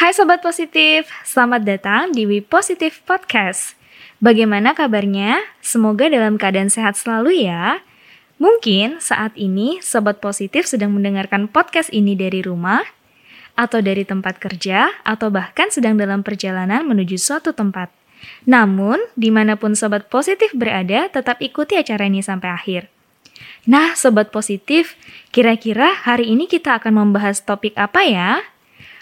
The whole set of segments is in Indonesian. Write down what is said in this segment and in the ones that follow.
Hai Sobat Positif, selamat datang di We Positive Podcast. Bagaimana kabarnya? Semoga dalam keadaan sehat selalu ya. Mungkin saat ini Sobat Positif sedang mendengarkan podcast ini dari rumah, atau dari tempat kerja, atau bahkan sedang dalam perjalanan menuju suatu tempat. Namun, di mana pun Sobat Positif berada, tetap ikuti acara ini sampai akhir. Nah, Sobat Positif, kira-kira hari ini kita akan membahas topik apa ya?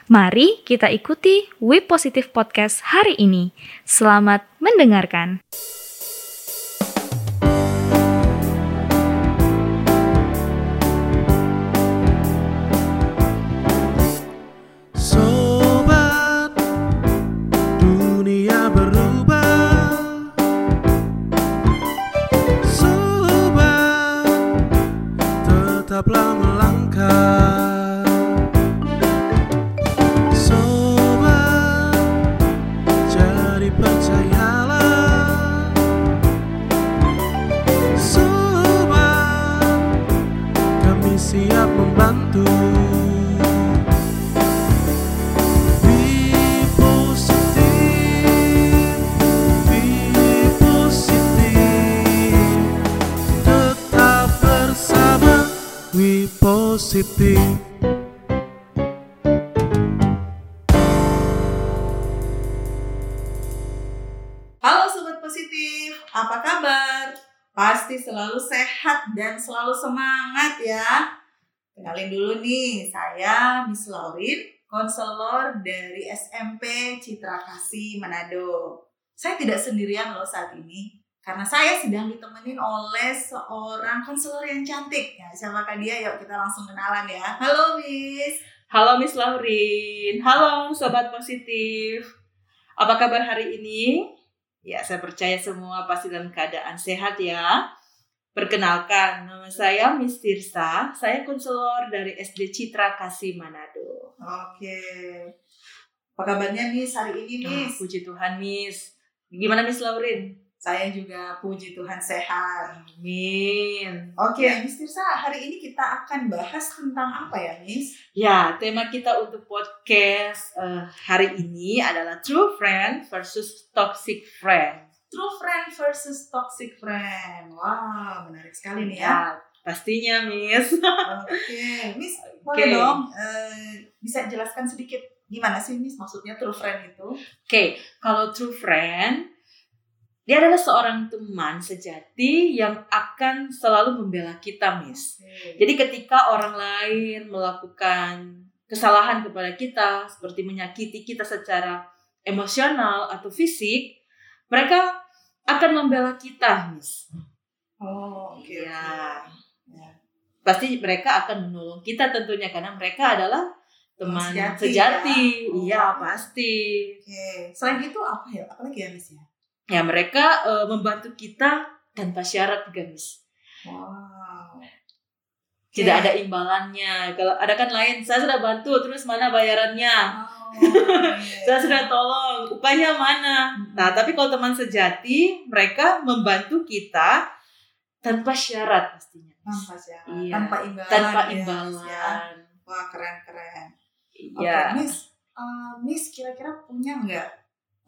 Mari kita ikuti We Positive Podcast hari ini. Selamat mendengarkan. Positif. Halo Sobat Positif, apa kabar? Pasti selalu sehat dan selalu semangat ya. Kenalin dulu nih, saya Miss Laurin, konselor dari SMP Citra Kasih Manado. Saya tidak sendirian loh saat ini, karena saya sedang ditemenin oleh seorang konselor yang cantik. Ya, siapakah dia? Yuk kita langsung kenalan ya. Halo Miss. Halo Miss Laurin, halo Sobat Positif. Apa kabar hari ini? Ya, saya percaya semua pasti dalam keadaan sehat ya. Perkenalkan, nama saya Miss Tirsa. Saya konselor dari SD Citra Kasih Manado. Oke. Apa kabarnya Miss hari ini Ah, Miss? puji Tuhan, Miss. Gimana Miss Laurin? Saya juga puji Tuhan sehat. Amin. Oke, Miss Tirsa, hari ini kita akan bahas tentang apa ya, Miss? Ya, tema kita untuk podcast eh, hari ini adalah True Friend versus Toxic Friend. True friend versus toxic friend. Wah, menarik sekali nih ya. Ya, pastinya, Miss. Oke, Miss, boleh Oke. dong eh, bisa jelaskan sedikit gimana sih, Miss, maksudnya true friend itu? Oke, kalau true friend, dia adalah seorang teman sejati yang akan selalu membela kita, Miss. Jadi ketika orang lain melakukan kesalahan kepada kita, seperti menyakiti kita secara emosional atau fisik, mereka akan membela kita, Miss. Oh, oke. Ya. oke. Ya. Pasti mereka akan menolong kita tentunya karena mereka adalah teman Sejati, sejati. ya. Iya, Oh. pasti. Oke. Selain itu apa ya? Apa lagi ya, Miss ya? Ya, mereka eh, membantu kita tanpa syarat Miss. Wow. Tidak Oke. ada imbalannya. Kalau ada kan lain, saya sudah bantu, terus mana bayarannya? Oh, iya. Saya sudah tolong, upahnya mana? Nah, tapi kalau teman sejati, mereka membantu kita tanpa syarat pastinya. tanpa syarat, Iya. tanpa imbalan. Tanpa ya, Miss, ya. imbalan. Wah, keren-keren. Oke, Iya. Miss, uh, Miss kira-kira punya nggak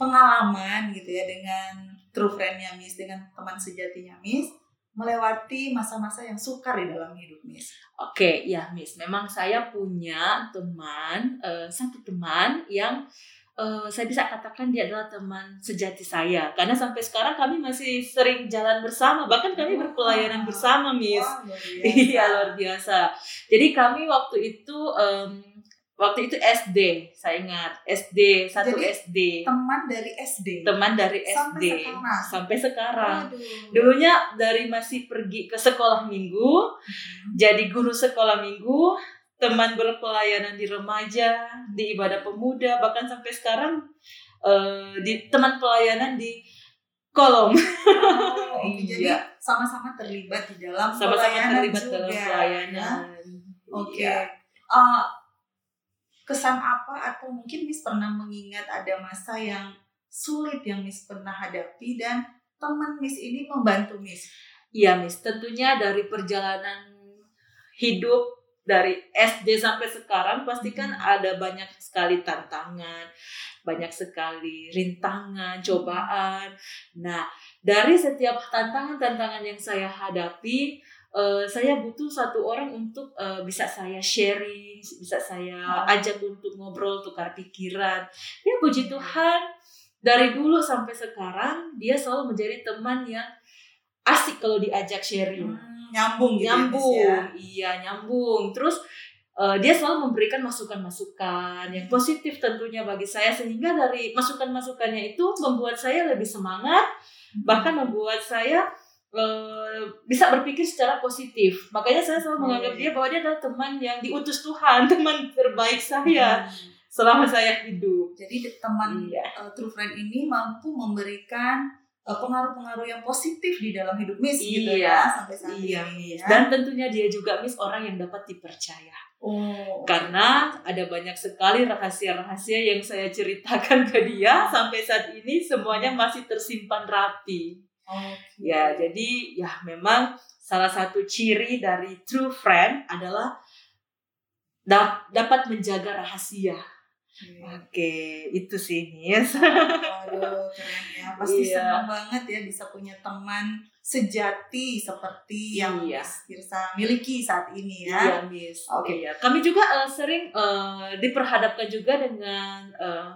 pengalaman gitu ya dengan true friend-nya Miss, dengan teman sejatinya Miss, melewati masa-masa yang sukar di dalam hidup Miss? Oke, ya Miss, memang saya punya teman, eh, satu teman yang eh, saya bisa katakan dia adalah teman sejati saya. Karena sampai sekarang kami masih sering jalan bersama, bahkan kami Wah. berpelayanan bersama, Miss. Luar biasa. Iya luar biasa. Jadi kami waktu itu em, waktu itu SD, saya ingat SD satu Jadi, SD Teman dari SD. teman dari Sampai SD sekarang? sampai sekarang. Waduh. Dulunya dari masih pergi ke sekolah minggu, Hmm. jadi guru sekolah minggu, teman berpelayanan di remaja, di ibadah pemuda, bahkan sampai sekarang eh, di teman pelayanan di kolom. Oh, oke. Jadi Iya. sama-sama terlibat di dalam Sama-sama pelayanan terlibat juga, dalam ya. pelayanan. Oke. Iya. Uh, kesan apa atau mungkin Miss pernah mengingat ada masa yang sulit yang Miss pernah hadapi dan teman Miss ini membantu Miss. Iya, Miss. Tentunya dari perjalanan hidup dari SD sampai sekarang pasti kan Hmm. ada banyak sekali tantangan, banyak sekali rintangan, cobaan. Nah, dari setiap tantangan-tantangan yang saya hadapi, eh, saya butuh satu orang untuk eh, bisa saya sharing, bisa saya Oh. ajak untuk ngobrol, tukar pikiran. Ya puji Tuhan, dari dulu sampai sekarang dia selalu menjadi teman yang asik kalau diajak sharing Hmm, nyambung gitu ya, nyambung ya. iya nyambung terus eh, dia selalu memberikan masukan-masukan yang positif tentunya bagi saya sehingga dari masukan-masukannya itu membuat saya lebih semangat bahkan membuat saya eh, bisa berpikir secara positif makanya saya selalu menganggap dia bahwa dia adalah teman yang diutus Tuhan teman terbaik saya Hmm. selama saya hidup Jadi teman iya uh, true friend ini mampu memberikan uh, pengaruh-pengaruh yang positif di dalam hidup Miss gitu Iya, ya sampai saat iya ini. Ya. dan tentunya dia juga Miss orang yang dapat dipercaya oh, karena ada banyak sekali rahasia-rahasia yang saya ceritakan ke dia sampai saat ini semuanya masih tersimpan rapi. Oke. Ya, jadi ya memang salah satu ciri dari true friend adalah da- dapat menjaga rahasia. Iya. Oke, itu sih Nis. Waduh, keren ya. Pasti Iya. senang banget ya bisa punya teman sejati seperti yang Iya. Tirsa miliki saat ini ya. Iya, Miss. Oke. Iya. Kami juga eh, sering eh, diperhadapkan juga dengan eh,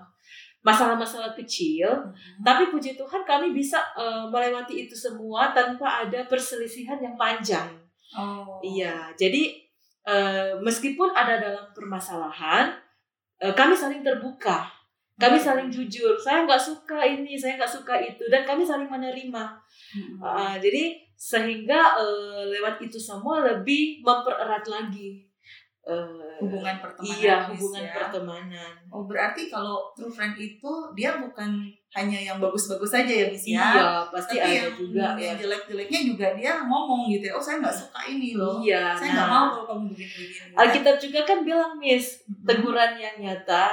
masalah-masalah kecil Mhm. Tapi puji Tuhan kami bisa eh, melewati itu semua tanpa ada perselisihan yang panjang. Oh. Iya, jadi eh, meskipun ada dalam permasalahan, eh, kami saling terbuka, kami Hmm. saling jujur. Saya nggak suka ini, saya nggak suka itu, dan kami saling menerima. Mhm. Ah, jadi sehingga eh, lewat itu semua lebih mempererat lagi eh, hubungan pertemanan Iya, hubungan ya. pertemanan. Oh berarti kalau true friend itu dia bukan hanya yang bagus-bagus saja ya Miss ya. Iya, pasti Tapi ada yang, juga ya. yang jelek-jeleknya juga dia ngomong gitu ya. Oh saya nggak suka ini loh. Iya, Saya nah. nggak mau kalau kamu begini-begini. Alkitab juga kan bilang, Miss, Mhm. teguran yang nyata.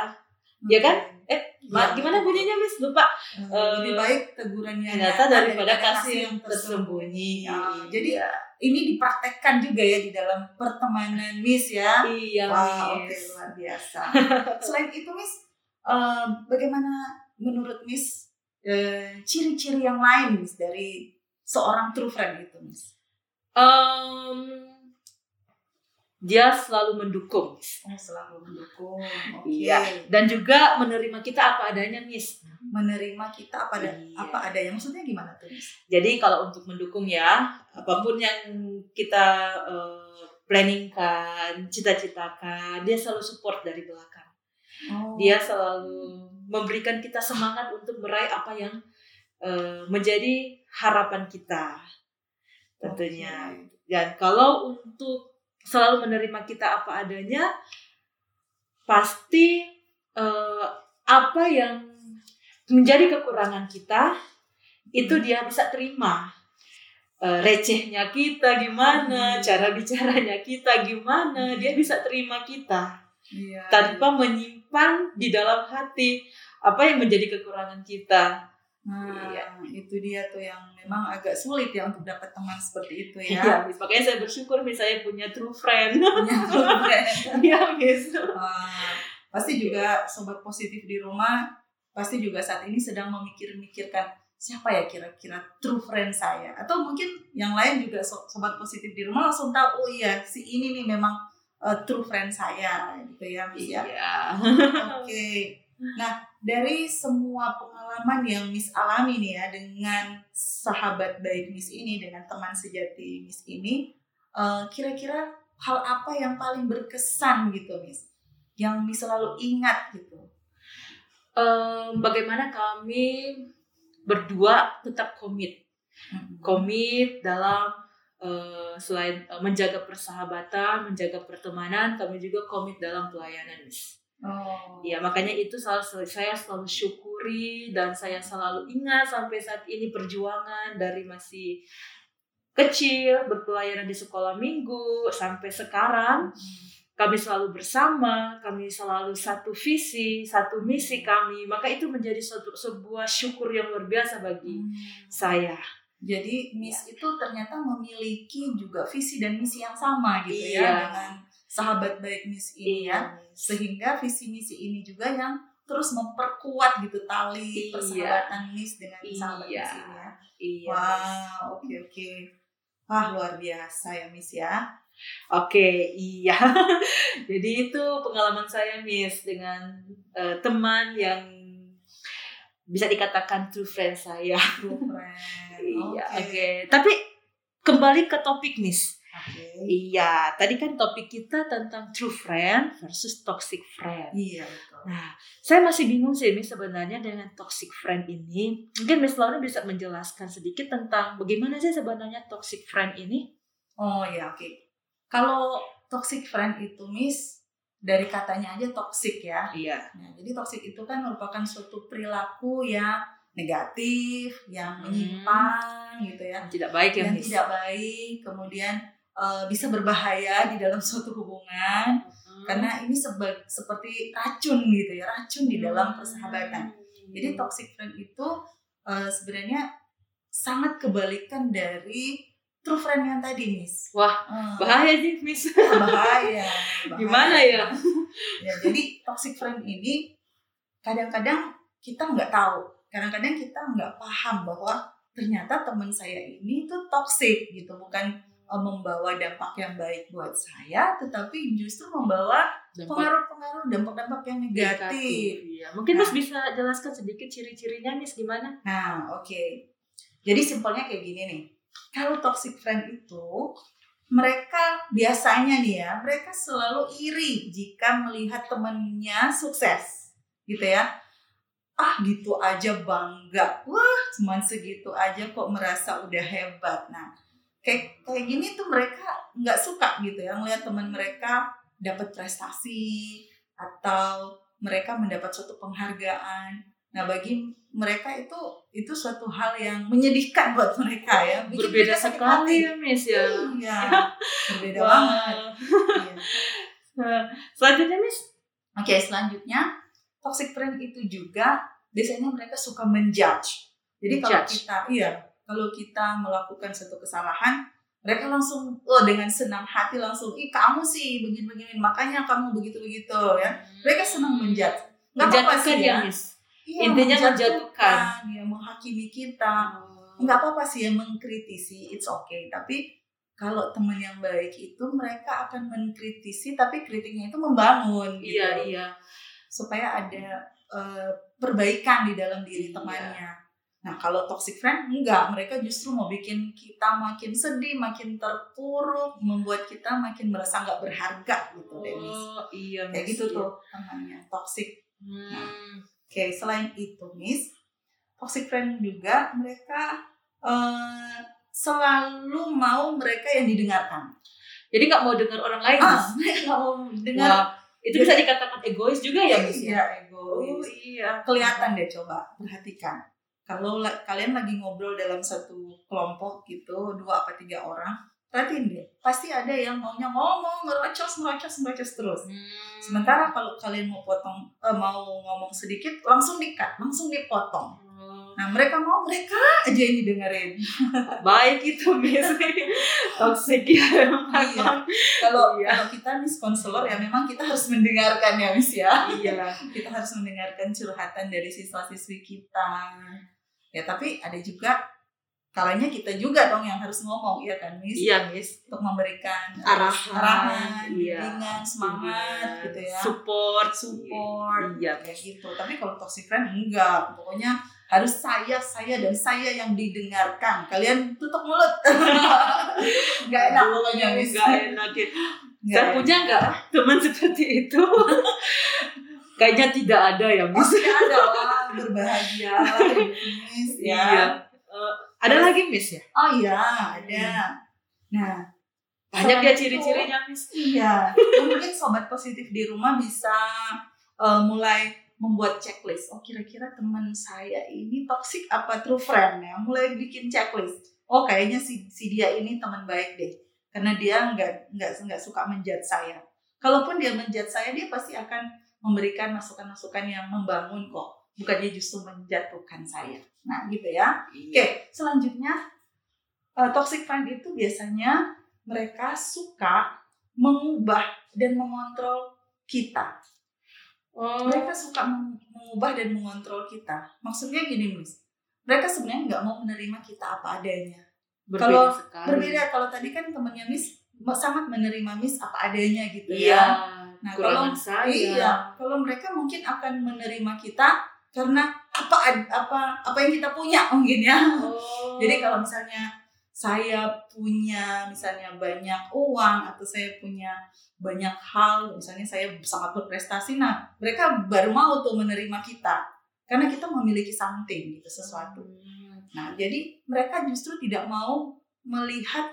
ya kan? Eh, Iya, gimana bunyinya, Miss? Lupa. Eh, Eh, lebih baik teguran yang Nyata daripada kasih yang tersembunyi. Ya, jadi Iya. Ini dipraktekkan juga ya di dalam pertemanan Miss ya. iya, oke Miss. luar biasa. Selain itu Miss, eh, bagaimana menurut Miss eh, ciri-ciri yang lain Miss dari seorang true friend itu Miss? Em, dia selalu mendukung. Oh, selalu mendukung. Oke. Iya. Dan juga menerima kita apa adanya, Miss. Menerima kita apa ada Iya. apa adanya. Maksudnya gimana tuh? Jadi kalau untuk mendukung ya, apa pun yang kita eh, planningkan, cita-citakan, dia selalu support dari belakang. Oh. Dia selalu memberikan kita semangat untuk meraih apa yang eh, menjadi harapan kita. Tentunya. Oke. Dan kalau untuk selalu menerima kita apa adanya, pasti eh, apa yang menjadi kekurangan kita itu dia bisa terima. Eh, recehnya kita gimana, Hmm. cara bicaranya kita gimana, dia bisa terima kita Iya. tanpa menyimpan di dalam hati apa yang menjadi kekurangan kita. Nah, Iya. itu dia tuh yang memang agak sulit ya untuk dapat teman seperti itu ya. Iya. Makanya saya bersyukur Miss saya punya true friend. Punya true friend. Iya, Miss. Wah, pasti juga sobat positif di rumah pasti juga saat ini sedang memikir-mikirkan siapa ya kira-kira true friend saya atau mungkin yang lain juga so- sobat positif di rumah langsung tahu oh iya si ini nih memang uh, true friend saya gitu ya Miss ya. Iya. Oke. Nah, dari semua pengalaman yang Miss alami nih ya dengan sahabat baik Miss ini, dengan teman sejati Miss ini, eh, kira-kira hal apa yang paling berkesan gitu Miss? Yang Miss selalu ingat gitu. Em, bagaimana kami berdua tetap komit, komit dalam eh, selain eh, menjaga persahabatan, menjaga pertemanan, kami juga komit dalam pelayanan, Miss. Oh. Ya makanya itu selalu saya selalu syukuri dan saya selalu ingat sampai saat ini perjuangan dari masih kecil berpelayanan di sekolah minggu sampai sekarang kami selalu bersama, kami selalu satu visi, satu misi kami. Maka itu menjadi suatu sebuah syukur yang luar biasa bagi Hmm. saya. Jadi Miss itu ternyata memiliki juga visi dan misi yang sama gitu ya Iya. dengan sahabat baik Miss ini ya. Iya, Miss. Sehingga visi misi ini juga yang terus memperkuat gitu tali Iya. persahabatan Miss dengan sahabat Iya. Miss ini ya. Iya. Wow, oke oke. Wah, luar biasa ya Miss ya. Oke, iya. Jadi itu pengalaman saya, Miss, dengan eh, teman yang bisa dikatakan true friend saya. True friend. Iya, oke. Oke. Tapi kembali ke topik, Miss. Oke. Iya, tadi kan topik kita tentang true friend versus toxic friend. Iya betul. Nah, saya masih bingung sih, Miss, sebenarnya dengan toxic friend ini. Mungkin Miss Laura bisa menjelaskan sedikit tentang bagaimana sih sebenarnya toxic friend ini? Oh ya oke. Kalau toxic friend itu Miss dari katanya aja toxic ya. Iya. Nah, jadi toxic itu kan merupakan suatu perilaku yang negatif, yang Hmm. menyimpang gitu ya. Tidak baik ya, yang Miss. tidak baik, kemudian eh, bisa berbahaya di dalam suatu hubungan Hmm. karena ini seba- seperti racun gitu ya, racun di dalam Hmm. persahabatan. Jadi toxic friend itu eh, sebenarnya sangat kebalikan dari true friend yang tadi, Miss. Wah, Eh, bahaya sih, Miss. bahaya, bahaya. Gimana ya? ya? Jadi toxic friend ini kadang-kadang kita nggak tahu, kadang-kadang kita nggak paham bahwa ternyata teman saya ini tuh toxic gitu, bukan eh, membawa dampak yang baik buat saya, tetapi justru membawa pengaruh-pengaruh dampak-dampak yang negatif. Iya. Mungkin Nah. Miss bisa jelaskan sedikit ciri-cirinya, Miss, gimana? Nah, oke. Jadi simpelnya kayak gini nih. Kalau toxic friend itu mereka biasanya nih ya, mereka selalu iri jika melihat temennya sukses. Gitu ya. Ah, gitu aja bangga. Wah, cuman segitu aja kok merasa udah hebat. Nah, kayak kayak gini tuh mereka nggak suka gitu ya melihat teman mereka dapat prestasi atau mereka mendapat suatu penghargaan. Nah, bagi mereka itu itu suatu hal yang menyedihkan buat mereka ya. Bikin Berbeda sekali ya, Miss ya. Iya, berbeda banget. Iya. Nah, Selanjutnya, Miss. Oke, selanjutnya toxic friend itu juga biasanya mereka suka menjudge. Jadi kalau Menjudge. kita iya, kalau kita melakukan satu kesalahan, mereka langsung oh dengan senang hati langsung, "Ih, kamu sih begini-begini, makanya kamu begitu-begitu ya." Mereka senang menjudge. Nggak apa-apa sih ya, ya. Miss. Iya, Intinya menjatuhkan, ya, menghakimi kita. Nggak apa-apa sih ya mengkritisi, it's okay. Tapi kalau teman yang baik itu mereka akan mengkritisi, tapi kritiknya itu membangun. gitu Iya, iya. supaya ada eh, perbaikan di dalam diri Iya. temannya. Nah, kalau toxic friend enggak, mereka justru mau bikin kita makin sedih, makin terpuruk, membuat kita makin merasa nggak berharga gitu. Oh, iya, Kayak gitu tuh namanya toxic. Hmm. Oke, selain itu, Miss, toxic friend juga mereka eh, selalu mau mereka yang didengarkan. Jadi nggak mau dengar orang lain, Ah, nggak mau dengar. Wah, itu bisa dikatakan egois juga ya, Miss? Iya, Oh, egois. iya. kelihatan deh coba perhatikan kalau la- kalian lagi ngobrol dalam satu kelompok gitu dua apa tiga orang perhatiin deh pasti ada yang maunya ngomong ngerocos ngerocos ngerocos terus Hmm. sementara kalau kalian mau potong eh, mau ngomong sedikit langsung dikat langsung dipotong Oh, nah mereka mau mereka aja yang didengerin baik itu, Miss. Toxic ya, memang. Iya. kalau Iya. kalau kita nih konselor ya memang kita harus mendengarkan ya mis ya Iya. kita harus mendengarkan curhatan dari siswa-siswi kita. Ya, tapi ada juga kalanya kita juga dong yang harus ngomong, ya kan, Miss? Iya, Miss. Untuk memberikan Arahan, arahan iya. bimbingan, semangat gitu ya. Support. Support, Iya, kayak gitu. Tapi kalau toxic friend enggak, pokoknya harus saya, saya dan saya yang didengarkan. Kalian tutup mulut. Enggak enak pokoknya, Miss. Gak enak ya. Nggak Saya enak. punya nggak teman seperti itu? Kayaknya tidak ada ya, Miss. Pasti ada lah, berbahagia lah, Miss, ya. Iya. Ada lagi, Miss ya? Oh iya, ada. Nah, Banyak ya ciri-cirinya, Miss. Iya, mungkin sobat positif di rumah bisa eh, mulai membuat checklist. Oh kira-kira teman saya ini toxic apa true friend ya? Mulai bikin checklist. Oh kayaknya si, si dia ini teman baik deh, karena dia nggak nggak nggak suka menjat saya. Kalaupun dia menjat saya, dia pasti akan memberikan masukan-masukan yang membangun kok, bukannya justru menjatuhkan saya. Nah gitu ya. Oke, selanjutnya eh, toxic friend itu biasanya mereka suka mengubah dan mengontrol kita. Oh. Mereka suka meng- mengubah dan mengontrol kita. Maksudnya gini, Miss. Mereka sebenarnya nggak mau menerima kita apa adanya. berbeda kalau sekali. Berbeda kalau tadi kan temannya Miss sangat menerima Miss apa adanya gitu Iya. ya. Nah, kalau saya. Iya, kalau mereka mungkin akan menerima kita karena apa apa apa yang kita punya mungkin ya. Oh. Jadi kalau misalnya saya punya misalnya banyak uang atau saya punya banyak hal, misalnya saya sangat berprestasi, nah mereka baru mau tuh menerima kita karena kita memiliki something gitu sesuatu. Hmm. Nah jadi mereka justru tidak mau melihat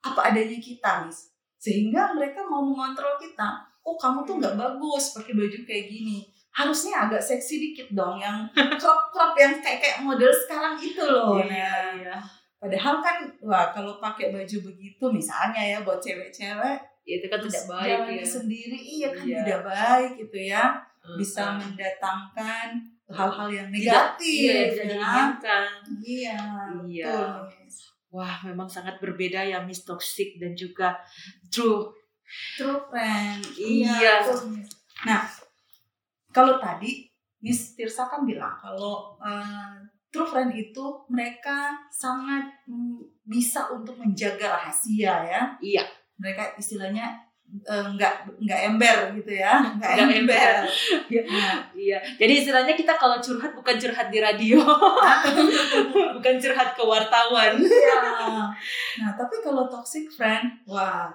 apa adanya kita, mis, sehingga mereka mau mengontrol kita. Oh kamu tuh nggak bagus pakai baju kayak gini. Harusnya agak seksi dikit dong, yang crop crop yang kayak kayak model sekarang itu loh. Iya, Nah, iya. Padahal kan, wah kalau pakai baju begitu misalnya ya buat cewek-cewek, Ya, itu kan tidak baik ya. sendiri, iya kan Iya. tidak baik gitu ya, bisa Hmm. mendatangkan hal-hal yang Tidak- negatif. Iya, tidak ya. diinginkan. Iya, Iya. betul. Wah, memang sangat berbeda ya Miss Toxic dan juga True. True friend. Iya. Miss. Nah, kalau tadi Miss Tirsa kan bilang kalau eh, true friend itu mereka sangat bisa untuk menjaga rahasia ya. Iya. Mereka istilahnya eh, nggak nggak ember gitu ya, nggak ember. ember. Nah, Iya. Jadi istilahnya kita kalau curhat bukan curhat di radio, bukan curhat ke wartawan. Iya. Nah, tapi kalau toxic friend, wah,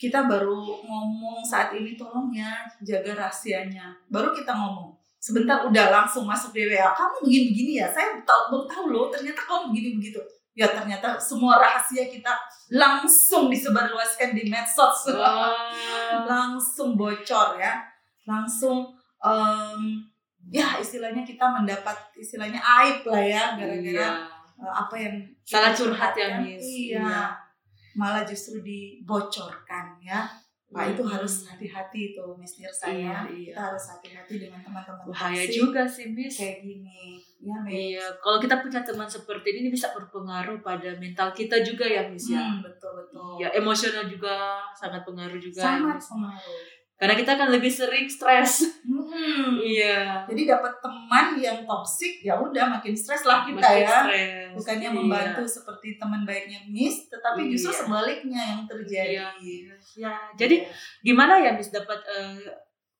kita baru ngomong saat ini tolong ya jaga rahasianya. Baru kita ngomong. Sebentar udah langsung masuk di WA. Kamu begini-begini ya. Saya tahu baru tahu loh, ternyata kamu begini begitu. Ya ternyata semua rahasia kita langsung disebarluaskan di medsos. Wah. langsung bocor ya. Langsung em, ya istilahnya kita mendapat istilahnya aib lah ya gara-gara Iya. eh, apa yang Salah curhat ya, curhatkan, Miss. Iya. Iya. Malah justru dibocorkan ya. Nah, itu Hmm. harus hati-hati tuh Miss Tirsa ya. Iya, iya. Kita harus hati-hati dengan teman-teman Bahaya toksik juga sih, Miss. kayak gini. Ya, Miss. Iya, kalau kita punya teman seperti ini ini bisa berpengaruh pada mental kita juga ya, Miss ya. Hmm, betul betul. Ya, emosional juga sangat pengaruh juga. ya, Sangat pengaruh. Karena kita kan lebih sering stres. Hmm. Iya. Jadi dapat teman yang toksik ya udah makin stres lah kita Makin ya. stres. Bukannya Iya. membantu seperti teman baiknya Miss, tetapi justru Iya. sebaliknya yang terjadi. Iya. Ya, jadi gimana ya Miss dapat eh,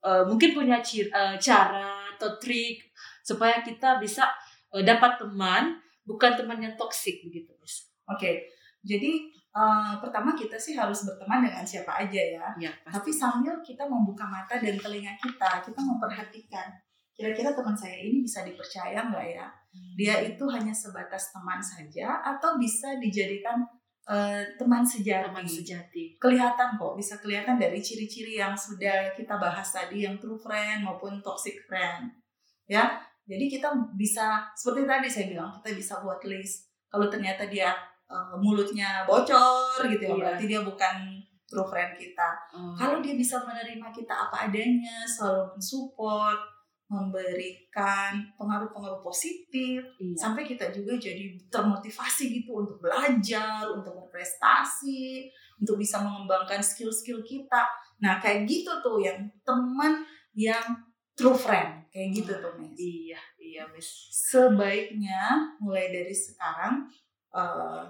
eh, mungkin punya cir- eh, cara atau trik supaya kita bisa eh, dapat teman bukan teman yang toksik begitu Miss. Oke, jadi eh, pertama kita sih harus berteman dengan siapa aja ya. Ya, Tapi sambil kita membuka mata dan telinga kita, kita memperhatikan. Kira-kira teman saya ini bisa dipercaya nggak ya? Dia itu hanya sebatas teman saja atau bisa dijadikan eh, teman sejati? teman sejati. kelihatan kok, bisa kelihatan dari ciri-ciri yang sudah kita bahas tadi, yang true friend maupun toxic friend. Ya, jadi kita bisa seperti tadi saya bilang, kita bisa buat list. Kalau ternyata dia eh, mulutnya bocor gitu ya, Iya. berarti dia bukan true friend kita. Oh. Kalau dia bisa menerima kita apa adanya, selalu mensupport, memberikan pengaruh-pengaruh positif, iya. sampai kita juga jadi termotivasi gitu untuk belajar, untuk berprestasi, untuk bisa mengembangkan skill-skill kita. Nah, kayak gitu tuh yang teman yang true friend, kayak gitu tuh, Miss. Iya, iya Miss. Sebaiknya mulai dari sekarang eh,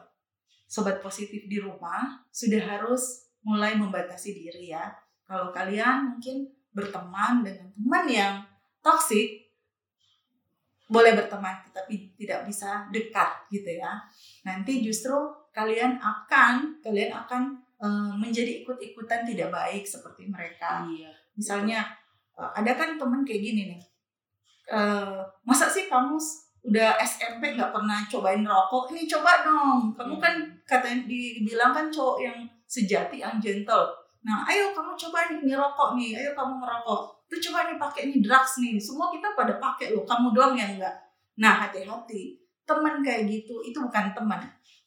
sobat positif di rumah sudah harus mulai membatasi diri ya. Kalau kalian mungkin berteman dengan teman yang toksik, boleh berteman tetapi tidak bisa dekat gitu ya. Nanti justru kalian akan kalian akan eh, menjadi ikut-ikutan tidak baik seperti mereka. Iya. Misalnya eh, ada kan temen kayak gini nih, Eh, masa sih kamu udah SMP nggak pernah cobain rokok? Ini coba dong. Kamu kan katanya dibilang kan cowok yang sejati, yang gentle. Nah, ayo kamu coba nih ngerokok nih. Ayo kamu ngerokok. Tuh coba nih pakai nih drugs nih. Semua kita pada pakai loh. Kamu doang yang enggak. Nah, hati-hati. Teman kayak gitu itu bukan teman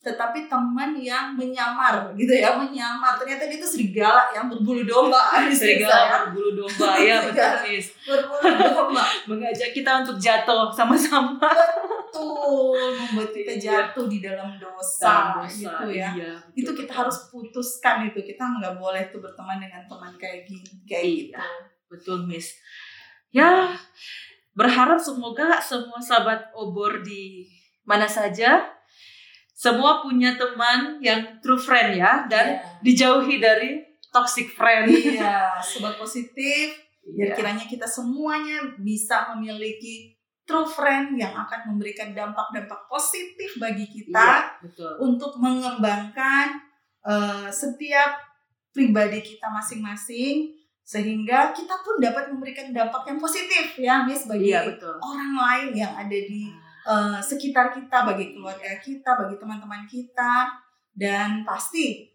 tetapi teman yang menyamar gitu ya menyamar. Ternyata dia itu serigala yang berbulu domba serigala berbulu domba ya betul. Miss. berbulu domba. Mengajak kita untuk jatuh sama-sama. Betul membuat kita Iya. jatuh di dalam dosa, Dosa, gitu ya. iya, betul, itu kita harus putuskan itu kita nggak boleh tuh berteman dengan teman kayak gini kayak Iya. gitu. betul Miss. Ya berharap semoga semua sahabat obor di mana saja semua punya teman yang true friend ya dan dijauhi dari toxic friend. Iya sobat positif biar Iya. kiranya kita semuanya bisa memiliki true friend yang akan memberikan dampak-dampak positif bagi kita Iya, betul. untuk mengembangkan eh, setiap pribadi kita masing-masing sehingga kita pun dapat memberikan dampak yang positif ya Miss bagi iya betul. orang lain yang ada di eh, sekitar kita, bagi keluarga kita, bagi teman-teman kita, dan pasti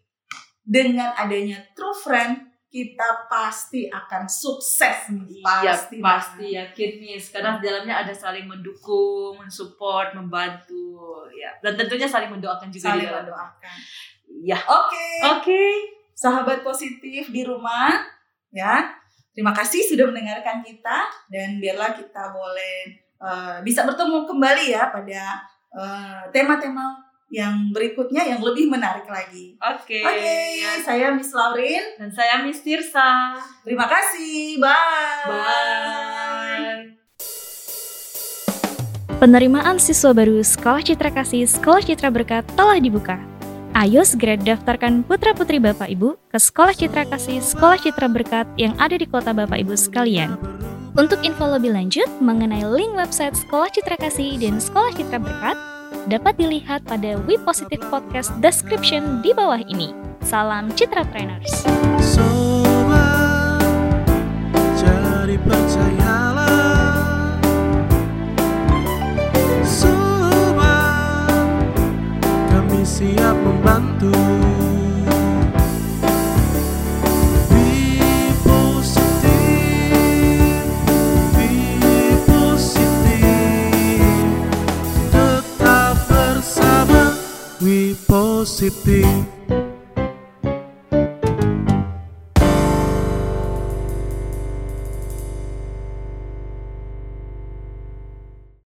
dengan adanya true friend kita pasti akan sukses nih, Iya, pasti pasti yakin Miss. Karena di dalamnya ada saling mendukung, mensupport, membantu, ya. Dan tentunya saling mendoakan juga saling mendoakan. Ya. Oke, Oke. sahabat positif di rumah, ya terima kasih sudah mendengarkan kita dan biarlah kita boleh eh, bisa bertemu kembali ya pada eh, tema-tema yang berikutnya yang lebih menarik lagi. Oke. Oke, saya Miss Laurin. Dan saya Miss Tirsa. Terima kasih. Bye. Bye. Penerimaan siswa baru Sekolah Citra Kasih Sekolah Citra Berkat telah dibuka. Ayo segera daftarkan putra-putri Bapak Ibu ke Sekolah Citra Kasih Sekolah Citra Berkat yang ada di kota Bapak Ibu sekalian. Untuk info lebih lanjut mengenai link website Sekolah Citra Kasih dan Sekolah Citra Berkat, dapat dilihat pada We Positive Podcast description di bawah ini. Salam Citra Trainers. Siap membantu Tetap bersama We Positive